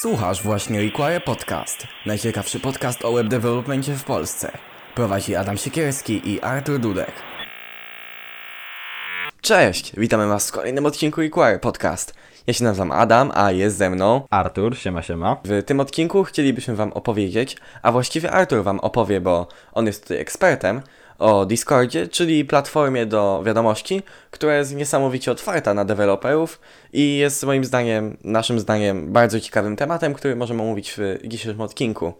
Słuchasz właśnie Require Podcast. Najciekawszy podcast o web developmentie w Polsce. Prowadzi Adam Siekierski i Artur Dudek. Cześć, witamy was w kolejnym odcinku Require Podcast. Ja się nazywam Adam, a jest ze mną. Artur, siema siema. W tym odcinku chcielibyśmy wam opowiedzieć, a właściwie Artur wam opowie, bo on jest tutaj ekspertem, o Discordzie, czyli platformie do wiadomości, która jest niesamowicie otwarta na deweloperów i jest moim zdaniem, naszym zdaniem, bardzo ciekawym tematem, który możemy omówić w dzisiejszym odcinku.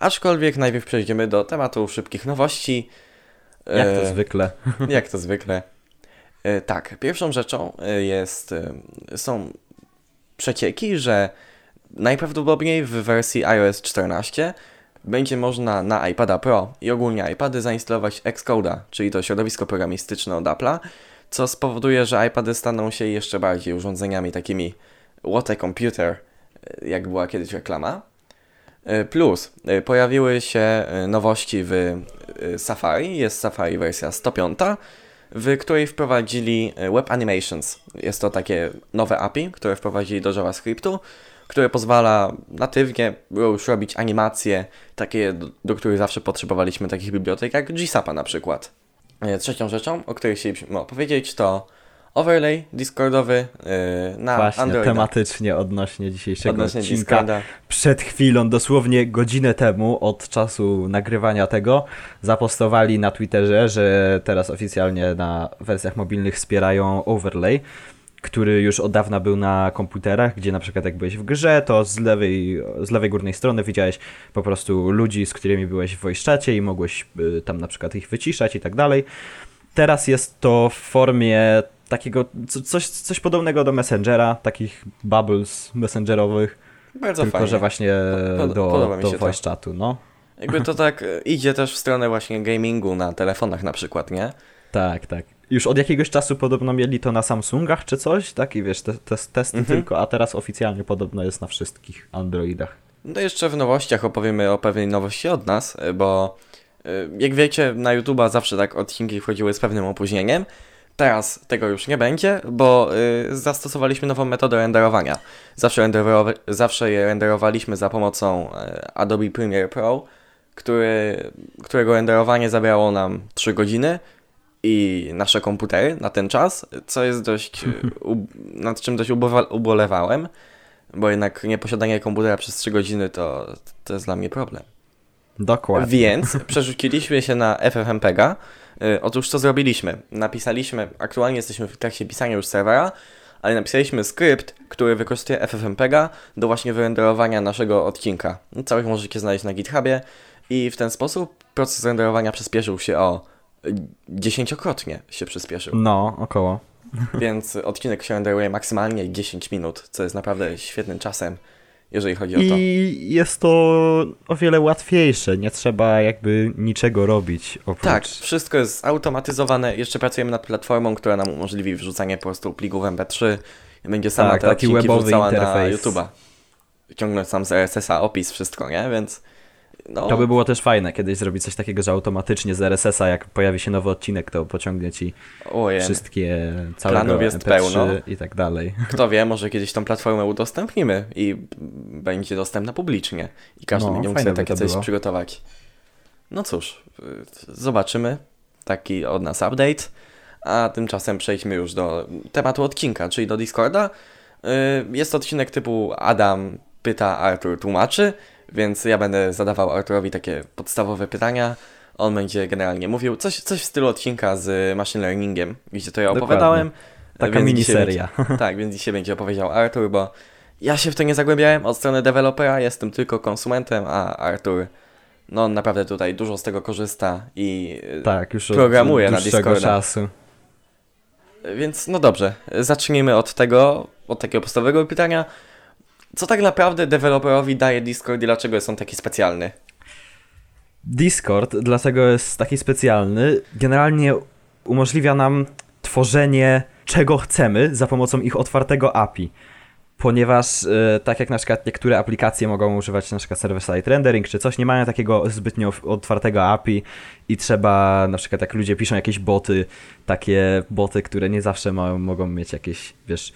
Aczkolwiek najpierw przejdziemy do tematu szybkich nowości. Jak to E, zwykle. jak to zwykle. E, Tak, pierwszą rzeczą e, jest, są przecieki, że najprawdopodobniej w wersji iOS 14 będzie można na iPada Pro i ogólnie iPady zainstalować Xcode'a, czyli to środowisko programistyczne od Apple'a, co spowoduje, że iPady staną się jeszcze bardziej urządzeniami takimi what a computer, e, jak była kiedyś reklama. E, Plus e, pojawiły się nowości w Safari, jest Safari wersja 105, w której wprowadzili Web Animations. Jest to takie nowe API, które wprowadzili do JavaScriptu, które pozwala natywnie już robić animacje, takie, do, do których zawsze potrzebowaliśmy takich bibliotek jak GSAPA na przykład. E, Trzecią rzeczą, o której chcielibyśmy opowiedzieć, to overlay Discordowy e, na Właśnie, Androida. tematycznie odnośnie dzisiejszego Odnośnie odcinka. Discorda. Przed chwilą, dosłownie godzinę temu, od czasu nagrywania tego, zapostowali na Twitterze, że teraz oficjalnie na wersjach mobilnych wspierają overlay, który już od dawna był na komputerach, gdzie na przykład jak byłeś w grze, to z lewej, z lewej górnej strony widziałeś po prostu ludzi, z którymi byłeś w voice i mogłeś y, tam na przykład ich wyciszać i tak dalej. Teraz jest to w formie takiego, co- coś, coś podobnego do Messengera, takich bubbles messengerowych, Bardzo tylko fajnie. że właśnie Pod- do, do się to. voice chatu, no. Jakby to tak idzie też w stronę właśnie gamingu na telefonach na przykład, nie? Tak, tak. Już od jakiegoś czasu podobno mieli to na Samsungach czy coś, tak? I wiesz, te, te, testy Mhm. tylko, a teraz oficjalnie podobno jest na wszystkich Androidach. No jeszcze w nowościach opowiemy o pewnej nowości od nas, e, bo e, jak wiecie, na YouTube'a zawsze tak odcinki wchodziły z pewnym opóźnieniem. Teraz tego już nie będzie, bo y, zastosowaliśmy nową metodę renderowania. Zawsze, renderowa- zawsze je renderowaliśmy za pomocą e, Adobe Premiere Pro, który, którego renderowanie zabierało nam 3 godziny i nasze komputery na ten czas, co jest dość, e, nad czym dość ubolewałem, bo jednak nieposiadanie komputera przez 3 godziny to, to jest dla mnie problem. Dokładnie. Więc przerzuciliśmy się na FFmpega. Y, Otóż co zrobiliśmy? Napisaliśmy, aktualnie jesteśmy w trakcie pisania już serwera, ale napisaliśmy skrypt, który wykorzystuje FFmpega do właśnie wyrenderowania naszego odcinka. Całość możecie znaleźć na GitHubie i w ten sposób proces renderowania przyspieszył się o dziesięciokrotnie się przyspieszył. No, około. Więc odcinek się renderuje maksymalnie 10 minut, co jest naprawdę świetnym czasem, jeżeli chodzi o to. I jest to o wiele łatwiejsze, nie trzeba jakby niczego robić oprócz... Tak, wszystko jest zautomatyzowane. Jeszcze pracujemy nad platformą, która nam umożliwi wrzucanie po prostu plików MP3 i będzie sama Tak, te taki odcinki webowy wrzucała na interfejs. YouTube'a. Ciągnąć sam z RSS-a opis, wszystko, nie? Więc no, To by było też fajne kiedyś zrobić coś takiego, że automatycznie z RSS-a jak pojawi się nowy odcinek, to pociągnie ci wszystkie całego Planów jest MP3 pełno. i tak dalej. kto wie, może kiedyś tą platformę udostępnimy i będzie dostępna publicznie i każdy No, będzie mógł sobie takie coś było. przygotować. No cóż, y, zobaczymy. Taki od nas update. A tymczasem przejdźmy już do tematu odcinka, czyli do Discorda. Y, Jest odcinek typu Adam pyta, Artur tłumaczy, więc ja będę zadawał Arturowi takie podstawowe pytania. On będzie generalnie mówił coś, coś w stylu odcinka z machine learningiem, gdzie to ja Dokładnie. opowiadałem. Taka Więc miniseria. będzie- Tak, więc dzisiaj będzie opowiedział Artur, bo ja się w to nie zagłębiałem od strony dewelopera, jestem tylko konsumentem, a Artur, no on naprawdę tutaj dużo z tego korzysta i Tak, już Programuje od na Discorda. czasu. Więc no dobrze, zacznijmy od tego, od takiego podstawowego pytania. Co tak naprawdę deweloperowi daje Discord i dlaczego jest on taki specjalny? Discord dlatego jest taki specjalny. Generalnie umożliwia nam tworzenie czego chcemy za pomocą ich otwartego API. Ponieważ e, tak jak na przykład niektóre aplikacje mogą używać na przykład server-side rendering czy coś, nie mają takiego zbytnio otwartego API i trzeba na przykład jak ludzie piszą jakieś boty, takie boty, które nie zawsze ma, mogą mieć jakieś, wiesz,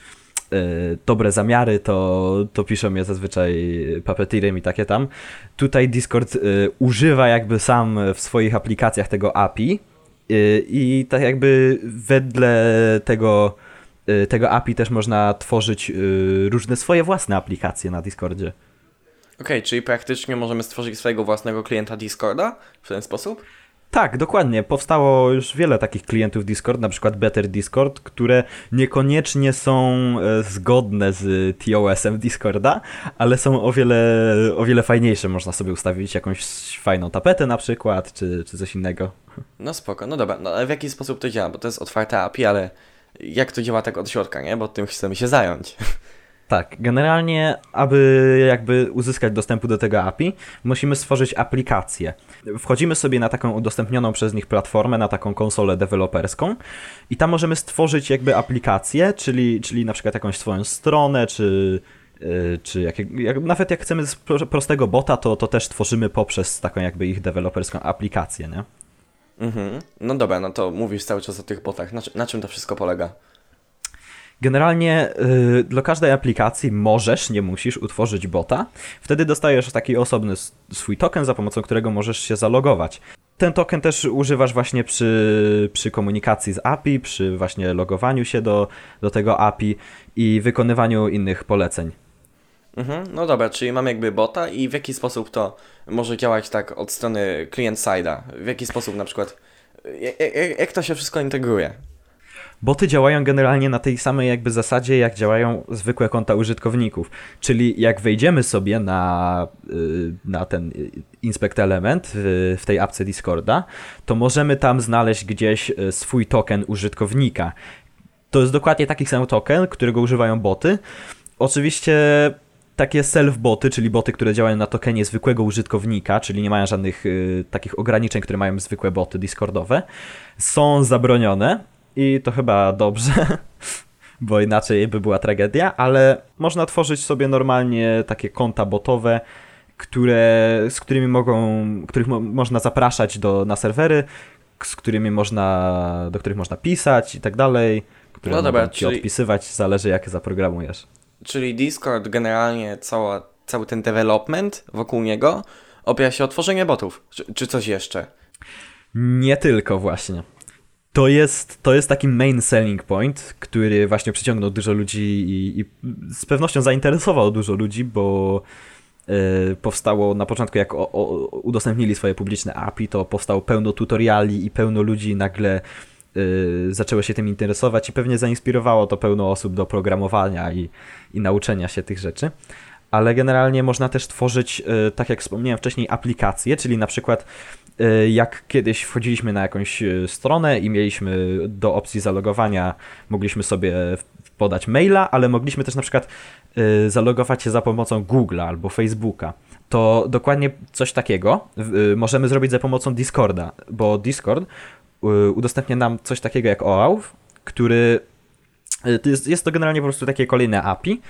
dobre zamiary, to, to piszą je zazwyczaj Puppeteerem i takie tam. Tutaj Discord używa jakby sam w swoich aplikacjach tego API i tak jakby wedle tego tego API też można tworzyć różne swoje własne aplikacje na Discordzie. Okej, okay, czyli praktycznie możemy stworzyć swojego własnego klienta Discorda w ten sposób? Tak, dokładnie. Powstało już wiele takich klientów Discord, na przykład Better Discord, które niekoniecznie są e, zgodne z TOS-em Discorda, ale są o wiele, o wiele fajniejsze. Można sobie ustawić jakąś fajną tapetę na przykład, czy, czy coś innego. No spoko, no dobra. No ale w jaki sposób to działa? Bo to jest otwarte API, ale jak to działa tak od środka, nie? Bo tym chcemy się zająć. Tak, generalnie, aby jakby uzyskać dostępu do tego API, musimy stworzyć aplikację. Wchodzimy sobie na taką udostępnioną przez nich platformę, na taką konsolę deweloperską i tam możemy stworzyć jakby aplikację, czyli, czyli na przykład jakąś swoją stronę, czy, yy, czy jak, jak, nawet jak chcemy z prostego bota, to, to też tworzymy poprzez taką jakby ich deweloperską aplikację, nie? Mhm. No dobra, no to mówisz cały czas o tych botach. Na, na czym to wszystko polega? Generalnie yy, dla każdej aplikacji możesz, nie musisz utworzyć bota. Wtedy dostajesz taki osobny swój token, za pomocą którego możesz się zalogować. Ten token też używasz właśnie przy, przy komunikacji z API, przy właśnie logowaniu się do, do tego API i wykonywaniu innych poleceń. Mhm, no dobra, czyli mam jakby bota i w jaki sposób to może działać tak od strony client-side'a? W jaki sposób na przykład, jak, jak to się wszystko integruje? Boty działają generalnie na tej samej jakby zasadzie, jak działają zwykłe konta użytkowników. Czyli jak wejdziemy sobie na, y, na ten inspect element w, w tej apce Discorda, to możemy tam znaleźć gdzieś y, swój token użytkownika. To jest dokładnie taki sam token, którego używają boty. Oczywiście takie self-boty, czyli boty, które działają na tokenie zwykłego użytkownika, czyli nie mają żadnych y, takich ograniczeń, które mają zwykłe boty Discordowe, są zabronione i to chyba dobrze, bo inaczej by była tragedia, ale można tworzyć sobie normalnie takie konta botowe, które, z którymi mogą, których mo można zapraszać do, na serwery, z którymi można, do których można pisać i tak dalej, które no dobra, ci czyli... odpisywać, zależy jak zaprogramujesz. Czyli Discord generalnie cała, cały ten development wokół niego opiera się o tworzenie botów, czy, czy coś jeszcze? Nie tylko właśnie to jest, to jest taki main selling point, który właśnie przyciągnął dużo ludzi i, i z pewnością zainteresował dużo ludzi, bo y, powstało na początku, jak o, o, udostępnili swoje publiczne API, to powstało pełno tutoriali i pełno ludzi nagle y, zaczęło się tym interesować i pewnie zainspirowało to pełno osób do programowania i, i nauczenia się tych rzeczy ale generalnie można też tworzyć, y, tak jak wspomniałem wcześniej, aplikacje, czyli na przykład E, jak kiedyś wchodziliśmy na jakąś e, stronę i mieliśmy do opcji zalogowania, mogliśmy sobie podać maila, ale mogliśmy też na przykład e, zalogować się za pomocą Google'a albo Facebooka. To dokładnie coś takiego możemy zrobić za pomocą Discorda, bo Discord udostępnia nam coś takiego jak OAuth, który jest to generalnie po prostu takie kolejne API,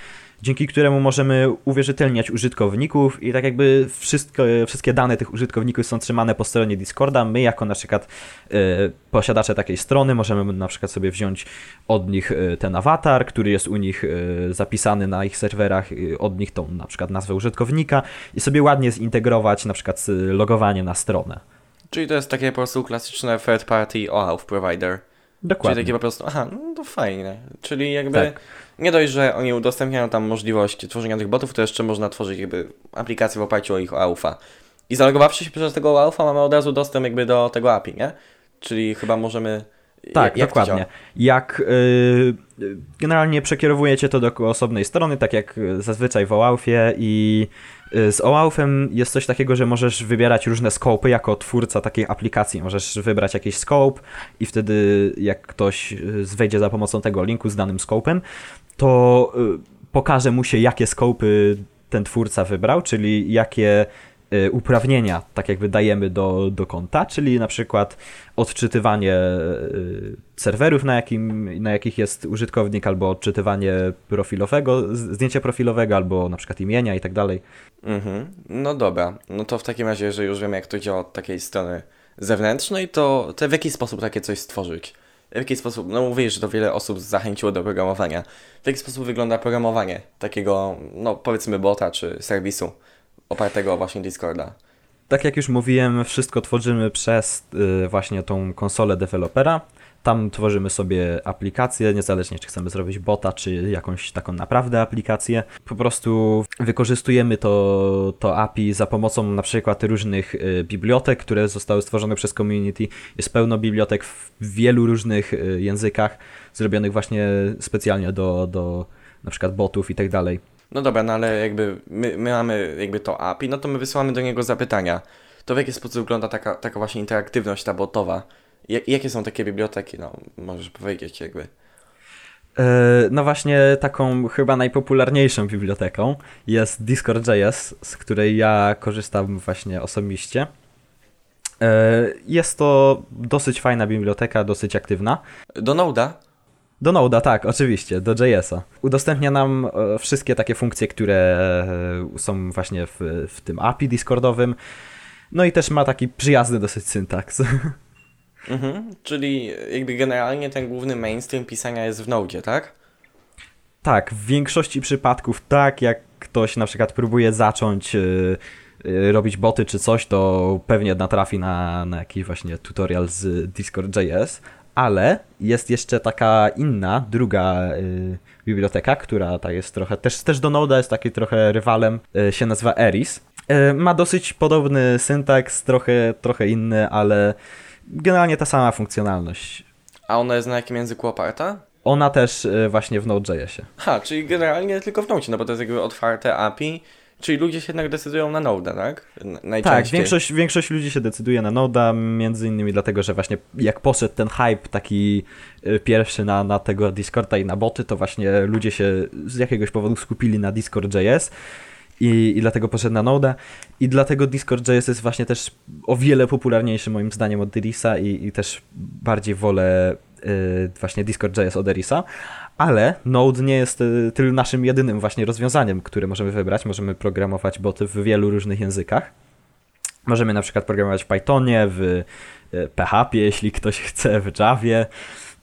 dzięki któremu możemy uwierzytelniać użytkowników i tak jakby wszystko, wszystkie dane tych użytkowników są trzymane po stronie Discorda. My jako na przykład y, posiadacze takiej strony możemy na przykład sobie wziąć od nich y, ten awatar, który jest u nich y, zapisany na ich serwerach, od nich tą na przykład nazwę użytkownika i sobie ładnie zintegrować na przykład logowanie na stronę. Czyli to jest takie po prostu klasyczne third party OAuth provider. Dokładnie. Czyli takie po prostu, aha, no to fajne. Czyli jakby tak. Nie dość, że oni udostępniają tam możliwość tworzenia tych botów, to jeszcze można tworzyć jakby aplikacje w oparciu o ich OAuFa. I zalogowawszy się przez tego OAuFa mamy od razu dostęp jakby do tego API, nie? Czyli chyba możemy... Tak, jak dokładnie. Jak yy, generalnie przekierowujecie to do osobnej strony, tak jak zazwyczaj w OAuFie i Y, z OAuThem jest coś takiego, że możesz wybierać różne scopy jako twórca takiej aplikacji. Możesz wybrać jakiś scope i wtedy jak ktoś y, wejdzie za pomocą tego linku z danym scopem, to y, pokaże mu się, jakie scopy ten twórca wybrał, czyli jakie Y, uprawnienia, tak jakby dajemy do, do konta, czyli na przykład odczytywanie y, serwerów, na, jakim, na jakich jest użytkownik, albo odczytywanie profilowego, zdjęcia profilowego, albo na przykład imienia i tak dalej. Mhm. No dobra, no to w takim razie, że już wiemy jak to działa od takiej strony zewnętrznej, to, to w jaki sposób takie coś stworzyć? W jaki sposób, no mówisz, że to wiele osób zachęciło do programowania. W jaki sposób wygląda programowanie takiego, no powiedzmy bota czy serwisu opartego właśnie Discorda? Tak jak już mówiłem, wszystko tworzymy przez y, właśnie tą konsolę dewelopera. Tam tworzymy sobie aplikację, niezależnie czy chcemy zrobić bota, czy jakąś taką naprawdę aplikację. Po prostu wykorzystujemy to, to API za pomocą na przykład różnych y, bibliotek, które zostały stworzone przez community. Jest pełno bibliotek w wielu różnych y, językach, zrobionych właśnie specjalnie do, do na przykład botów i tak dalej. No dobra, no ale jakby my, my mamy jakby to API, no to my wysyłamy do niego zapytania. To w jaki sposób wygląda taka, taka właśnie interaktywność ta botowa? Jak, jakie są takie biblioteki? No, możesz powiedzieć jakby. E, no właśnie taką chyba najpopularniejszą biblioteką jest Discord.js, z której ja korzystam właśnie osobiście. E, jest to dosyć fajna biblioteka, dosyć aktywna. Do Noda? Do Noda, tak, oczywiście, do JS-a. Udostępnia nam e, wszystkie takie funkcje, które są właśnie w, w tym API Discordowym. No i też ma taki przyjazny dosyć syntaks. Mhm, czyli jakby generalnie ten główny mainstream pisania jest w Node, tak? Tak, w większości przypadków tak, jak ktoś na przykład próbuje zacząć yy, yy, robić boty czy coś, to pewnie natrafi na, na jakiś właśnie tutorial z Discord.js, ale jest jeszcze taka inna, druga yy, biblioteka, która ta jest trochę, też, też do Node jest taki trochę rywalem, y, się nazywa Eris. Y, ma dosyć podobny syntaks, trochę, trochę inny, ale generalnie ta sama funkcjonalność. A ona jest na jakim języku oparta? Ona też y, właśnie w Node.jsie. Ha, czyli generalnie tylko w Node, no bo to jest jakby otwarte API, czyli ludzie się jednak decydują na Node, tak? Najczęściej. Tak, większość, większość ludzi się decyduje na Node'a, między innymi dlatego, że właśnie jak poszedł ten hype taki y, pierwszy na, na tego Discorda i na boty, to właśnie ludzie się z jakiegoś powodu skupili na Discord.js i, i dlatego poszedł na Node. I dlatego Discord.js jest właśnie też o wiele popularniejszy moim zdaniem od Erisa i, i też bardziej wolę y, właśnie Discord.js od Erisa. Ale Node nie jest y, tylko naszym jedynym właśnie rozwiązaniem, które możemy wybrać. Możemy programować boty w wielu różnych językach. Możemy na przykład programować w Pythonie, w y, PHP, jeśli ktoś chce, w Javie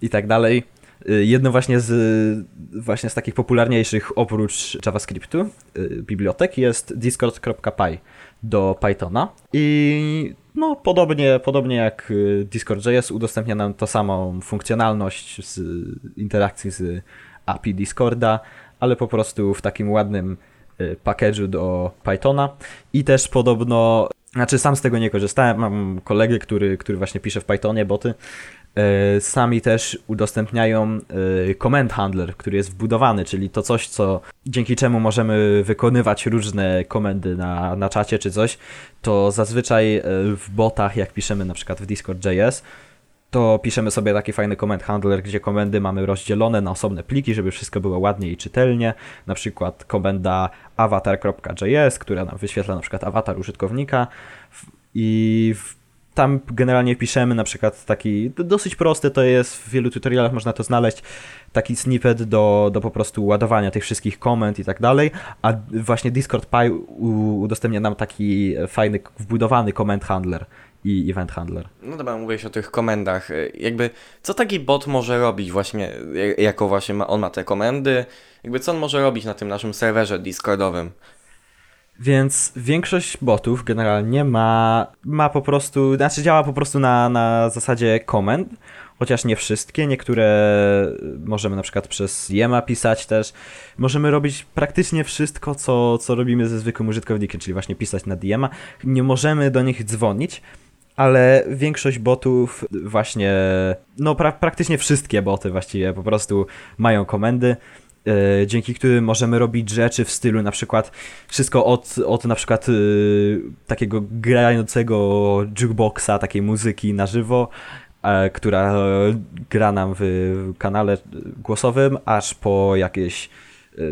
i tak dalej. Y, jedno właśnie z, właśnie z takich popularniejszych oprócz JavaScriptu y, bibliotek jest discord.py do Pythona. I no podobnie, podobnie jak y, Discord.js udostępnia nam to samą funkcjonalność z interakcji z API Discorda, ale po prostu w takim ładnym package'u do Pythona. I też podobno znaczy sam z tego nie korzystałem, mam kolegę, który, który właśnie pisze w Pythonie boty sami też udostępniają e, command handler, który jest wbudowany, czyli to coś, co dzięki czemu możemy wykonywać różne komendy na, na czacie czy coś, to zazwyczaj e, w botach, jak piszemy na przykład w Discord.js, to piszemy sobie taki fajny command handler, gdzie komendy mamy rozdzielone na osobne pliki, żeby wszystko było ładnie i czytelnie. Na przykład komenda avatar.js, która nam wyświetla na przykład awatar użytkownika i w tam generalnie piszemy na przykład taki, dosyć prosty to jest, w wielu tutorialach można to znaleźć, taki snippet do, do po prostu ładowania tych wszystkich komend i tak dalej, a właśnie Discord Py udostępnia nam taki fajny, wbudowany comment handler i event handler. No dobra, mówiłeś o tych komendach. Jakby, co taki bot może robić właśnie, jako właśnie ma, on ma te komendy? Jakby, co on może robić na tym naszym serwerze Discordowym? Więc większość botów generalnie ma, ma po prostu, znaczy działa po prostu na, na zasadzie komend, chociaż nie wszystkie, niektóre możemy na przykład przez Yema pisać też. Możemy robić praktycznie wszystko, co, co robimy ze zwykłym użytkownikiem, czyli właśnie pisać na Yema. Nie możemy do nich dzwonić, ale większość botów właśnie, no pra praktycznie wszystkie boty właściwie po prostu mają komendy dzięki którym możemy robić rzeczy w stylu na przykład wszystko od, od na przykład e, takiego grającego jukeboxa, takiej muzyki na żywo, e, która gra nam w kanale głosowym, aż po jakieś,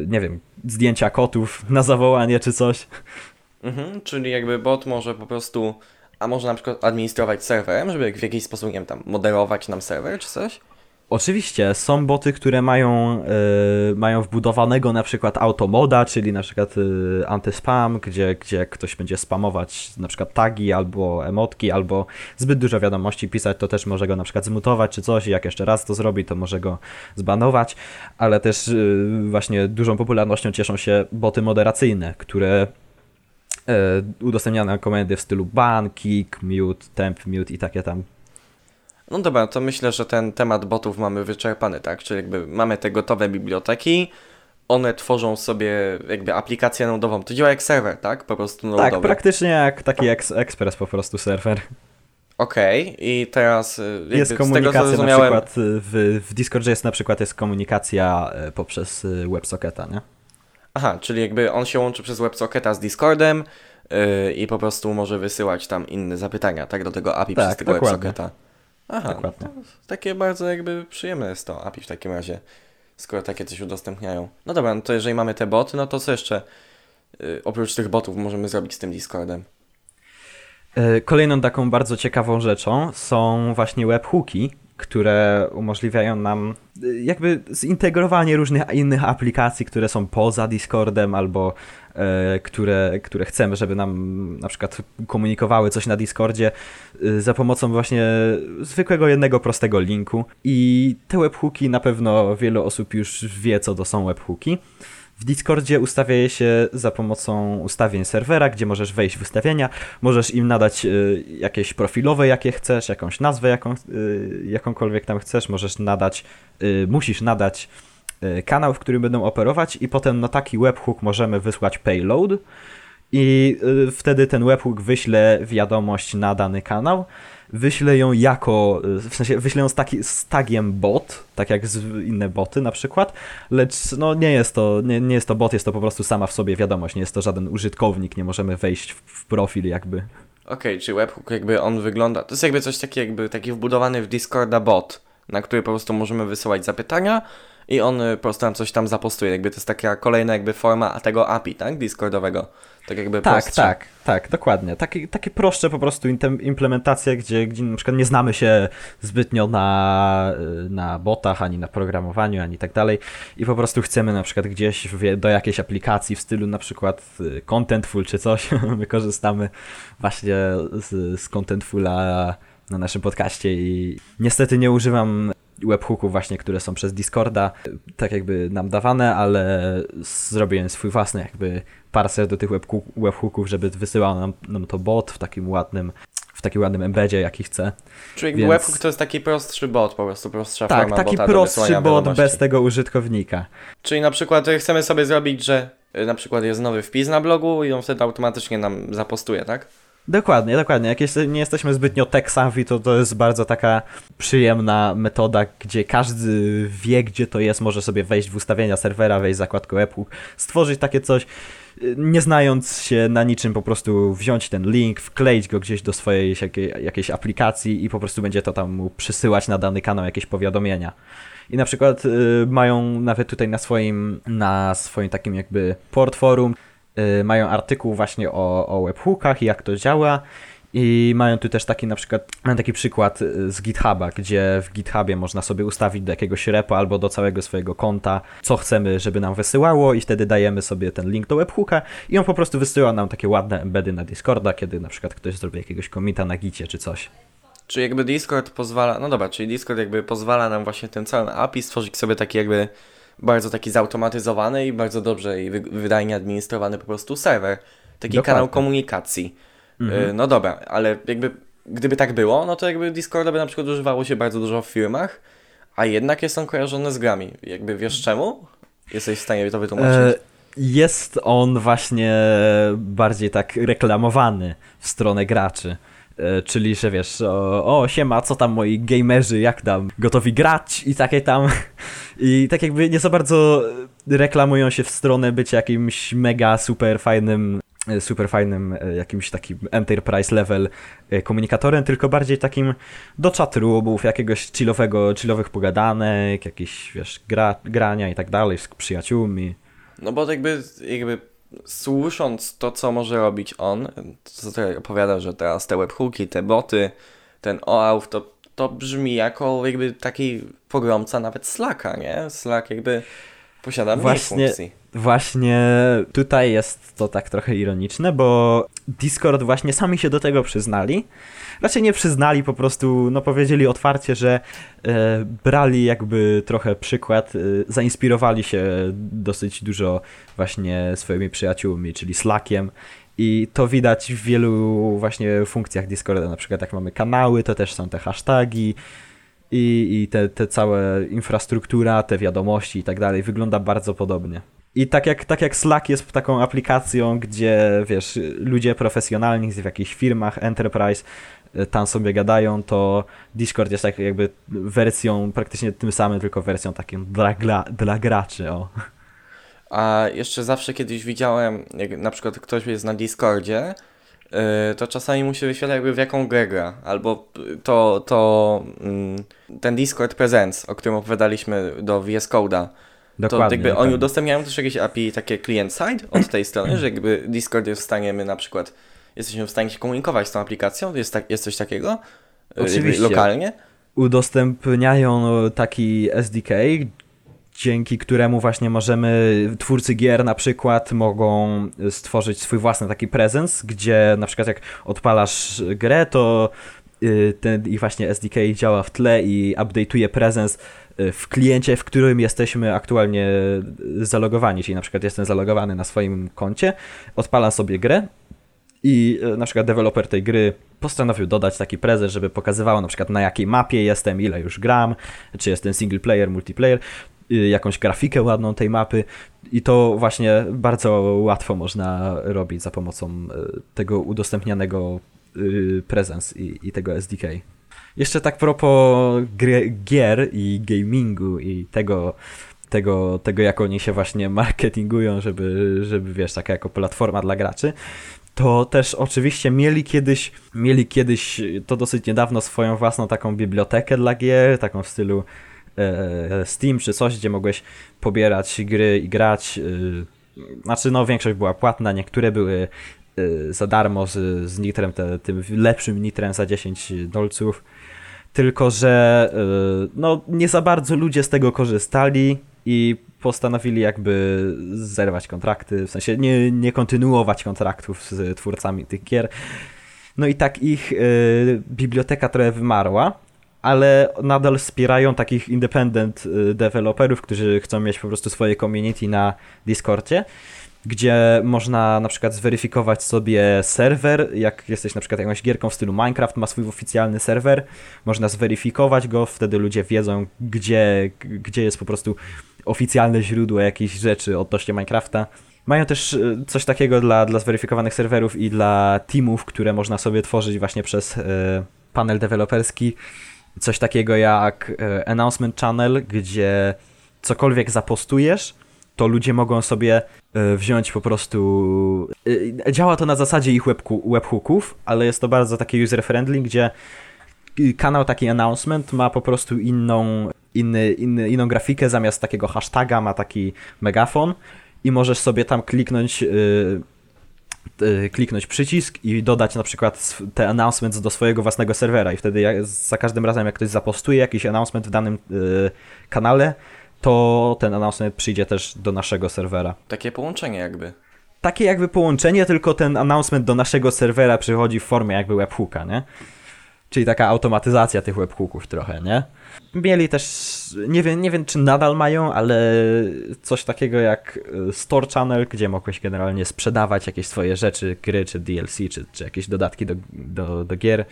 nie wiem, zdjęcia kotów na zawołanie czy coś. Mhm, czyli jakby bot może po prostu, a może na przykład administrować serwerem, żeby w jakiś sposób, nie wiem, tam moderować nam serwer czy coś? Oczywiście, są boty, które mają, y, mają wbudowanego na przykład automoda, czyli na przykład y, antyspam, gdzie, gdzie ktoś będzie spamować na przykład tagi albo emotki, albo zbyt dużo wiadomości pisać, to też może go na przykład zmutować czy coś i jak jeszcze raz to zrobi, to może go zbanować, ale też y, właśnie dużą popularnością cieszą się boty moderacyjne, które udostępniane komendy w stylu ban, kick, mute, temp, mute i takie tam no dobra, to myślę, że ten temat botów mamy wyczerpany, tak? Czyli jakby mamy te gotowe biblioteki, one tworzą sobie jakby aplikację nodową. To działa jak serwer, tak? Po prostu nodowy. Tak, praktycznie jak taki ex Express po prostu serwer. Okej, okay. i teraz y, jest komunikacja tego, zrozumiałem... na przykład y, w, w Discordzie jest na przykład jest komunikacja y, poprzez WebSocketa, nie? Aha, czyli jakby on się łączy przez WebSocketa z Discordem yy, i po prostu może wysyłać tam inne zapytania, tak? Do tego API tak, przez tego dokładnie. WebSocketa. Aha, Dokładnie. takie bardzo jakby przyjemne jest to API w takim razie, skoro takie coś udostępniają. No dobra, no to jeżeli mamy te boty, no to co jeszcze yy, oprócz tych botów możemy zrobić z tym Discordem? E, kolejną taką bardzo ciekawą rzeczą są właśnie webhooki, które umożliwiają nam y, jakby zintegrowanie różnych innych aplikacji, które są poza Discordem albo które, które chcemy, żeby nam na przykład komunikowały coś na Discordzie y, za pomocą właśnie zwykłego jednego prostego linku. I te webhooki na pewno wiele osób już wie, co to są webhooki. W Discordzie ustawia się za pomocą ustawień serwera, gdzie możesz wejść w ustawienia, możesz im nadać y, jakieś profilowe, jakie chcesz, jakąś nazwę, jaką, jakąkolwiek tam chcesz, możesz nadać, musisz nadać kanał, w którym będą operować i potem na taki webhook możemy wysłać payload i y, wtedy ten webhook wyśle wiadomość na dany kanał wyślę ją jako, w sensie wyślę ją z, taki, z tagiem bot, tak jak inne boty na przykład, lecz no nie jest to, nie, nie jest to bot, jest to po prostu sama w sobie wiadomość, nie jest to żaden użytkownik, nie możemy wejść w, w profil jakby. Okej, okay, czy webhook jakby on wygląda, to jest jakby coś takiego jakby taki wbudowany w Discorda bot, na który po prostu możemy wysyłać zapytania i on po prostu nam coś tam zapostuje, jakby to jest taka kolejna jakby forma tego API, tak, Discordowego. Tak jakby Tak, prostsze. tak, tak, dokładnie. Takie, takie prostsze po prostu implementacje, gdzie, gdzie na przykład nie znamy się zbytnio na, na botach, ani na programowaniu, ani tak dalej i po prostu chcemy na przykład gdzieś do jakiejś aplikacji w stylu na przykład y, Contentful czy coś, my korzystamy właśnie z, z Contentfula na naszym podcaście i niestety nie używam webhooków właśnie, które są przez Discorda, tak jakby nam dawane, ale zrobiłem swój własny jakby parser do tych webhooków, żeby wysyłał nam, nam to bot w takim ładnym w takim ładnym embedzie, jaki chce. Czyli Więc... webhook to jest taki prostszy bot, po prostu prostsza tak, forma taki bota prostszy bot bez tego użytkownika. Czyli na przykład chcemy sobie zrobić, że y, na przykład jest nowy wpis na blogu i on wtedy automatycznie nam zapostuje, tak? Dokładnie, dokładnie. Jak nie jesteśmy zbytnio tech savvy, to to jest bardzo taka przyjemna metoda, gdzie każdy wie, gdzie to jest, może sobie wejść w ustawienia serwera, wejść w zakładkę webhook, stworzyć takie coś, nie znając się na niczym, po prostu wziąć ten link, wkleić go gdzieś do swojej jakiej, jakiejś aplikacji i po prostu będzie to tam mu przysyłać na dany kanał jakieś powiadomienia. I na przykład y, mają nawet tutaj na swoim, na swoim takim jakby port forum Y, mają artykuł właśnie o, o webhookach i jak to działa. I mają tu też taki na przykład, mam taki przykład y, z GitHuba, gdzie w GitHubie można sobie ustawić do jakiegoś repo albo do całego swojego konta, co chcemy, żeby nam wysyłało i wtedy dajemy sobie ten link do webhooka i on po prostu wysyła nam takie ładne embedy na Discorda, kiedy na przykład ktoś zrobi jakiegoś komita na gicie czy coś. Czy jakby Discord pozwala, no dobra, czyli Discord jakby pozwala nam właśnie ten cały API stworzyć sobie taki jakby bardzo taki zautomatyzowany i bardzo dobrze i wydajnie administrowany po prostu serwer. Taki Dokładnie. kanał komunikacji. Mhm. Y, no dobra, ale jakby gdyby tak było, no to jakby Discorda by na przykład używało się bardzo dużo w firmach, a jednak jest on kojarzony z grami. Jakby wiesz czemu? Jesteś w stanie to wytłumaczyć? E, jest on właśnie bardziej tak reklamowany w stronę graczy. E, czyli, że wiesz, o, o siema, co tam moi gamerzy, jak tam, gotowi grać i takie tam. I tak jakby nie za bardzo reklamują się w stronę bycia jakimś mega super fajnym e, super fajnym e, jakimś takim enterprise level komunikatorem, tylko bardziej takim do chatroomów, jakiegoś chillowego, chillowych pogadanek, jakieś, wiesz, gra, grania i tak dalej z przyjaciółmi. No bo jakby, jakby słysząc to, co może robić on, co tutaj opowiada, że teraz te webhooki, te boty, ten OAuth, to to brzmi jako jakby taki pogromca nawet Slacka, nie? Slack jakby posiada mniej Właśnie- funkcji. Właśnie tutaj jest to tak trochę ironiczne, bo Discord właśnie sami się do tego przyznali. Raczej nie przyznali, po prostu no, powiedzieli otwarcie, że e, brali jakby trochę przykład, e, zainspirowali się dosyć dużo właśnie swoimi przyjaciółmi, czyli Slackiem. I to widać w wielu właśnie funkcjach Discorda, na przykład jak mamy kanały, to też są te hasztagi, i, i te, te całe infrastruktura, te wiadomości i tak dalej wygląda bardzo podobnie. I tak jak, tak jak Slack jest taką aplikacją, gdzie wiesz, ludzie profesjonalni w jakichś firmach, enterprise, y, tam sobie gadają, to Discord jest tak jakby wersją praktycznie tym samym, tylko wersją taką dla, dla, graczy. O. A jeszcze zawsze kiedyś widziałem, jak na przykład ktoś jest na Discordzie, yy, to czasami mu się wyświetla jakby w jaką grę gra. Albo to, to mm, ten Discord Presents, o którym opowiadaliśmy do VS Code'a. To jakby oni dokładnie. udostępniają też jakieś API takie client-side od tej strony, że jakby Discord jest w stanie, my na przykład jesteśmy w stanie się komunikować z tą aplikacją, jest, tak, jest coś takiego? Jakby Oczywiście. Lokalnie? udostępniają taki SDK, dzięki któremu właśnie możemy, twórcy gier na przykład mogą stworzyć swój własny taki prezens, gdzie na przykład jak odpalasz grę, to ten ich właśnie SDK działa w tle i update'uje prezens y, w kliencie, w którym jesteśmy aktualnie zalogowani, czyli na przykład jestem zalogowany na swoim koncie, odpalam sobie grę, i na przykład deweloper tej gry postanowił dodać taki prezent, żeby pokazywało na przykład na jakiej mapie jestem, ile już gram, czy jestem single player, multiplayer, y, jakąś grafikę ładną tej mapy. I to właśnie bardzo łatwo można robić za pomocą tego udostępnianego y, prezens i, i tego SDK. Jeszcze tak propos gier i gamingu i tego, tego, tego jak oni się właśnie marketingują, żeby, żeby wiesz, taka jako platforma dla graczy, to też oczywiście mieli kiedyś, mieli kiedyś, to dosyć niedawno, swoją własną taką bibliotekę dla gier, taką w stylu e, Steam czy coś, gdzie mogłeś pobierać gry i grać. E, znaczy, no większość była płatna, niektóre były za darmo z, z nitrem, te, tym lepszym nitrem za 10 dolców. Tylko, że e, no, nie za bardzo ludzie z tego korzystali i postanowili jakby zerwać kontrakty, w sensie nie, nie kontynuować kontraktów z twórcami tych gier. No i tak ich y, biblioteka trochę wymarła, ale nadal wspierają takich independent y, deweloperów, którzy chcą mieć po prostu swoje community na Discordzie, gdzie można na przykład zweryfikować sobie serwer, jak jesteś na przykład jakąś gierką w stylu Minecraft, ma swój oficjalny serwer, można zweryfikować go, wtedy ludzie wiedzą, gdzie, gdzie jest po prostu oficjalne źródło jakichś rzeczy odnośnie Minecrafta. Mają też e, coś takiego dla, dla zweryfikowanych serwerów i dla teamów, które można sobie tworzyć właśnie przez e, panel deweloperski. Coś takiego jak e, Announcement Channel, gdzie cokolwiek zapostujesz, to ludzie mogą sobie e, wziąć po prostu. e, Działa to na zasadzie ich webhooków, ale jest to bardzo takie user-friendly, gdzie kanał taki announcement ma po prostu inną, inny, inny, inną grafikę, zamiast takiego hashtaga ma taki megafon i możesz sobie tam kliknąć yy, kliknąć przycisk i dodać na przykład te announcements do swojego własnego serwera i wtedy za każdym razem jak ktoś zapostuje jakiś announcement w danym kanale, to ten announcement przyjdzie też do naszego serwera Takie połączenie jakby. takie jakby połączenie, tylko ten announcement do naszego serwera przychodzi w formie jakby webhooka, nie? Czyli taka automatyzacja tych webhooków trochę, nie? Mieli też, nie wiem, nie wiem czy nadal mają, ale coś takiego jak y, Store Channel, gdzie mogłeś generalnie sprzedawać jakieś swoje rzeczy, gry, czy DLC, czy, czy jakieś dodatki do, do, do gier.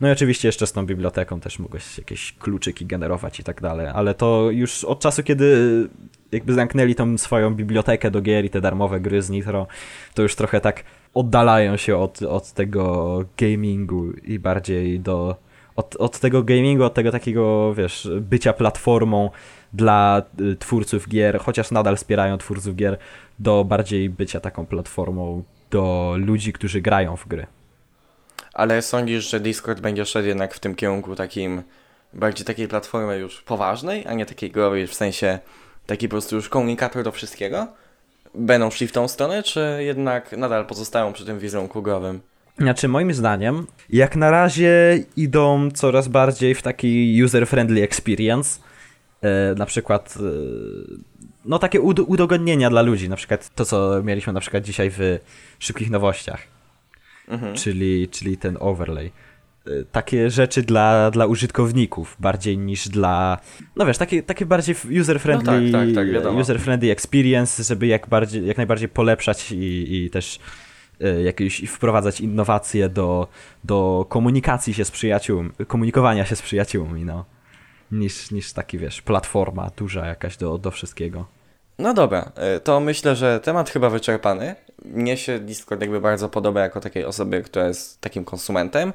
No i oczywiście jeszcze z tą biblioteką też mogłeś jakieś kluczyki generować i tak dalej, ale to już od czasu, kiedy jakby zamknęli tą swoją bibliotekę do gier i te darmowe gry z Nitro, to już trochę tak oddalają się od, od tego gamingu i bardziej do od, od tego gamingu, od tego takiego, wiesz, bycia platformą dla y, twórców gier, chociaż nadal wspierają twórców gier, do bardziej bycia taką platformą do ludzi, którzy grają w gry. Ale sądzisz, że Discord będzie szedł jednak w tym kierunku takim, bardziej takiej platformy już poważnej, a nie takiej growej, w sensie taki po prostu już komunikator do wszystkiego? Będą szli w tą stronę, czy jednak nadal pozostają przy tym wizerunku growym? Znaczy, moim zdaniem, jak na razie idą coraz bardziej w taki user-friendly experience. E, na przykład, e, no takie ud udogodnienia dla ludzi. Na przykład to, co mieliśmy na przykład dzisiaj w szybkich nowościach, Mhm. czyli, czyli ten overlay. E, takie rzeczy dla, dla użytkowników bardziej niż dla. No wiesz, takie, takie bardziej user-friendly No tak, tak, tak, user-friendly experience, żeby jak, bardziej, jak najbardziej polepszać i, i też e, jakieś wprowadzać innowacje do, do komunikacji się z przyjaciółmi, komunikowania się z przyjaciółmi, no. Niż, niż taki, wiesz, platforma duża jakaś do, do wszystkiego. No dobra, y, to myślę, że temat chyba wyczerpany. Mnie się Discord jakby bardzo podoba jako takiej osoby, która jest takim konsumentem.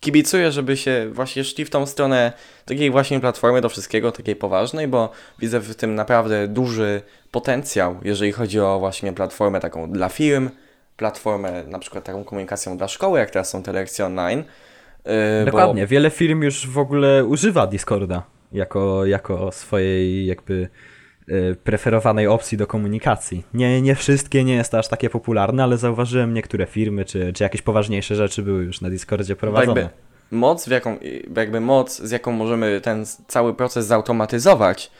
Kibicuję, żeby się właśnie szli w tą stronę takiej właśnie platformy do wszystkiego, takiej poważnej, bo widzę w tym naprawdę duży potencjał, jeżeli chodzi o właśnie platformę taką dla firm, platformę na przykład taką komunikacją dla szkoły, jak teraz są te lekcje online. Y, bo- Dokładnie, wiele firm już w ogóle używa Discorda jako, jako swojej jakby e, preferowanej opcji do komunikacji. Nie, nie wszystkie nie jest to aż takie popularne, ale zauważyłem niektóre firmy, czy, czy jakieś poważniejsze rzeczy były już na Discordzie prowadzone. jakby moc, w jaką, jakby moc, z jaką możemy ten cały proces zautomatyzować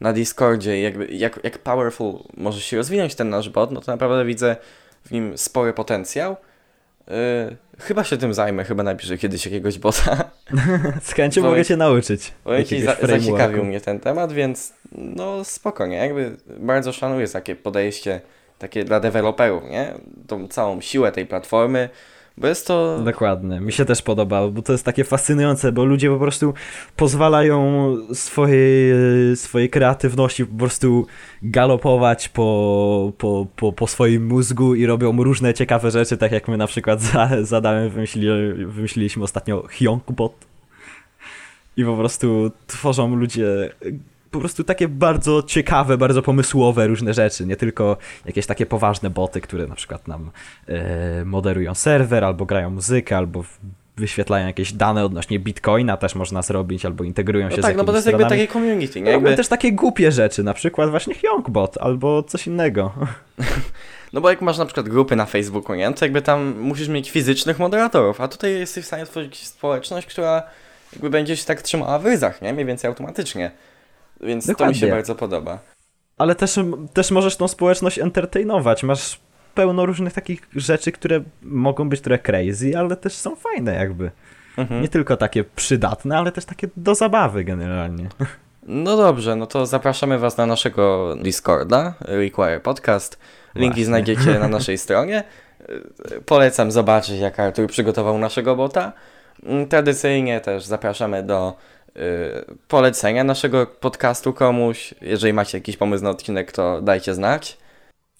na Discordzie, jakby jak, jak powerful może się rozwinąć ten nasz bot, no to naprawdę widzę w nim spory potencjał. Yy, chyba się tym zajmę, chyba napiszę kiedyś jakiegoś bota. Z chęcią mogę cię nauczyć. Za, frameworku. zaciekawił mnie ten temat, więc no spokojnie, jakby bardzo szanuję takie podejście takie dla deweloperów, nie? Tą całą siłę tej platformy, bo jest to... Dokładnie, mi się też podoba, bo to jest takie fascynujące, bo ludzie po prostu pozwalają swojej, swojej kreatywności po prostu galopować po, po, po, po swoim mózgu i robią różne ciekawe rzeczy, tak jak my na przykład za, z Adamem wymyślili, wymyśliliśmy ostatnio Hyonkbot i po prostu tworzą ludzie po prostu takie bardzo ciekawe, bardzo pomysłowe różne rzeczy, nie tylko jakieś takie poważne boty, które na przykład nam e, moderują serwer, albo grają muzykę, albo wyświetlają jakieś dane odnośnie Bitcoina też można zrobić, albo integrują się No z tak, no bo to jest jakby stronami. takie community, nie? Robią Jakby, też takie głupie rzeczy, na przykład właśnie Hyonkbot, albo coś innego. no bo jak masz na przykład grupy na Facebooku, nie? To jakby tam musisz mieć fizycznych moderatorów, a tutaj jesteś w stanie stworzyć społeczność, która jakby będzie się tak trzymała w ryzach, nie? Mniej więcej automatycznie. Więc to mi się Dokładnie. bardzo podoba. Ale też, też możesz tą społeczność entertainować, masz pełno różnych takich rzeczy, które mogą być trochę crazy, ale też są fajne jakby. Mhm. Nie tylko takie przydatne, ale też takie do zabawy generalnie. No dobrze, no to zapraszamy Was na naszego Discorda, Require Podcast. Linki Właśnie. znajdziecie na naszej stronie. Polecam zobaczyć, jak Artur przygotował naszego bota. Tradycyjnie też zapraszamy do polecenia naszego podcastu komuś. Jeżeli macie jakiś pomysł na odcinek, to dajcie znać.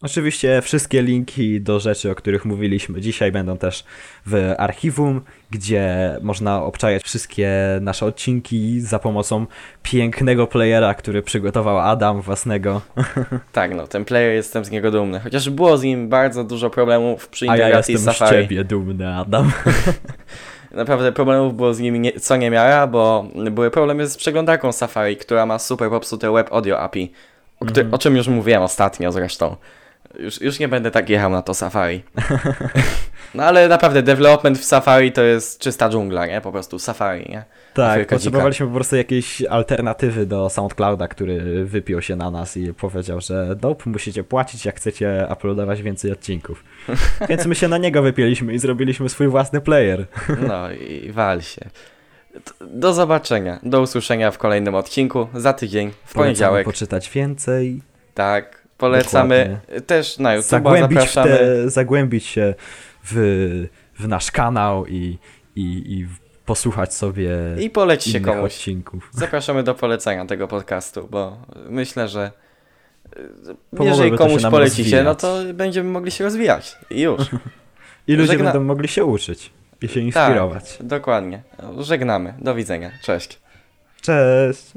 Oczywiście wszystkie linki do rzeczy, o których mówiliśmy dzisiaj będą też w archiwum, gdzie można obczajać wszystkie nasze odcinki za pomocą pięknego playera, który przygotował Adam własnego, Tak, no, ten player jestem z niego dumny. Chociaż było z nim bardzo dużo problemów przy a ja integracji jestem z ciebie dumny, Adam. Naprawdę problemów było z nimi nie, co nie miara, bo były problemy z przeglądarką Safari, która ma super popsute web audio API, o, któ- Mhm. o czym już mówiłem ostatnio zresztą. Już, już nie będę tak jechał na to Safari. no ale naprawdę development w Safari to jest czysta dżungla, nie? Po prostu Safari, nie? Tak, potrzebowaliśmy po prostu jakiejś alternatywy do SoundClouda, który wypiął się na nas i powiedział, że nope, musicie płacić, jak chcecie uploadować więcej odcinków. Więc my się na niego wypięliśmy i zrobiliśmy swój własny player. No i wal się. Do zobaczenia, do usłyszenia w kolejnym odcinku za tydzień, w Polecamy poniedziałek. poczytać więcej, Tak, polecamy też na YouTube, zagłębić, zapraszamy. te, zagłębić się w, w nasz kanał i, i, i posłuchać sobie I polećcie innych komuś. odcinków. Zapraszamy do polecenia tego podcastu, bo myślę, że y, Pomoże jeżeli się komuś polecicie, no rozwijać. to będziemy mogli się rozwijać. I już. I ludzie Żegna- będą mogli się uczyć i się inspirować. Tak, dokładnie. Żegnamy. Do widzenia. Cześć. Cześć!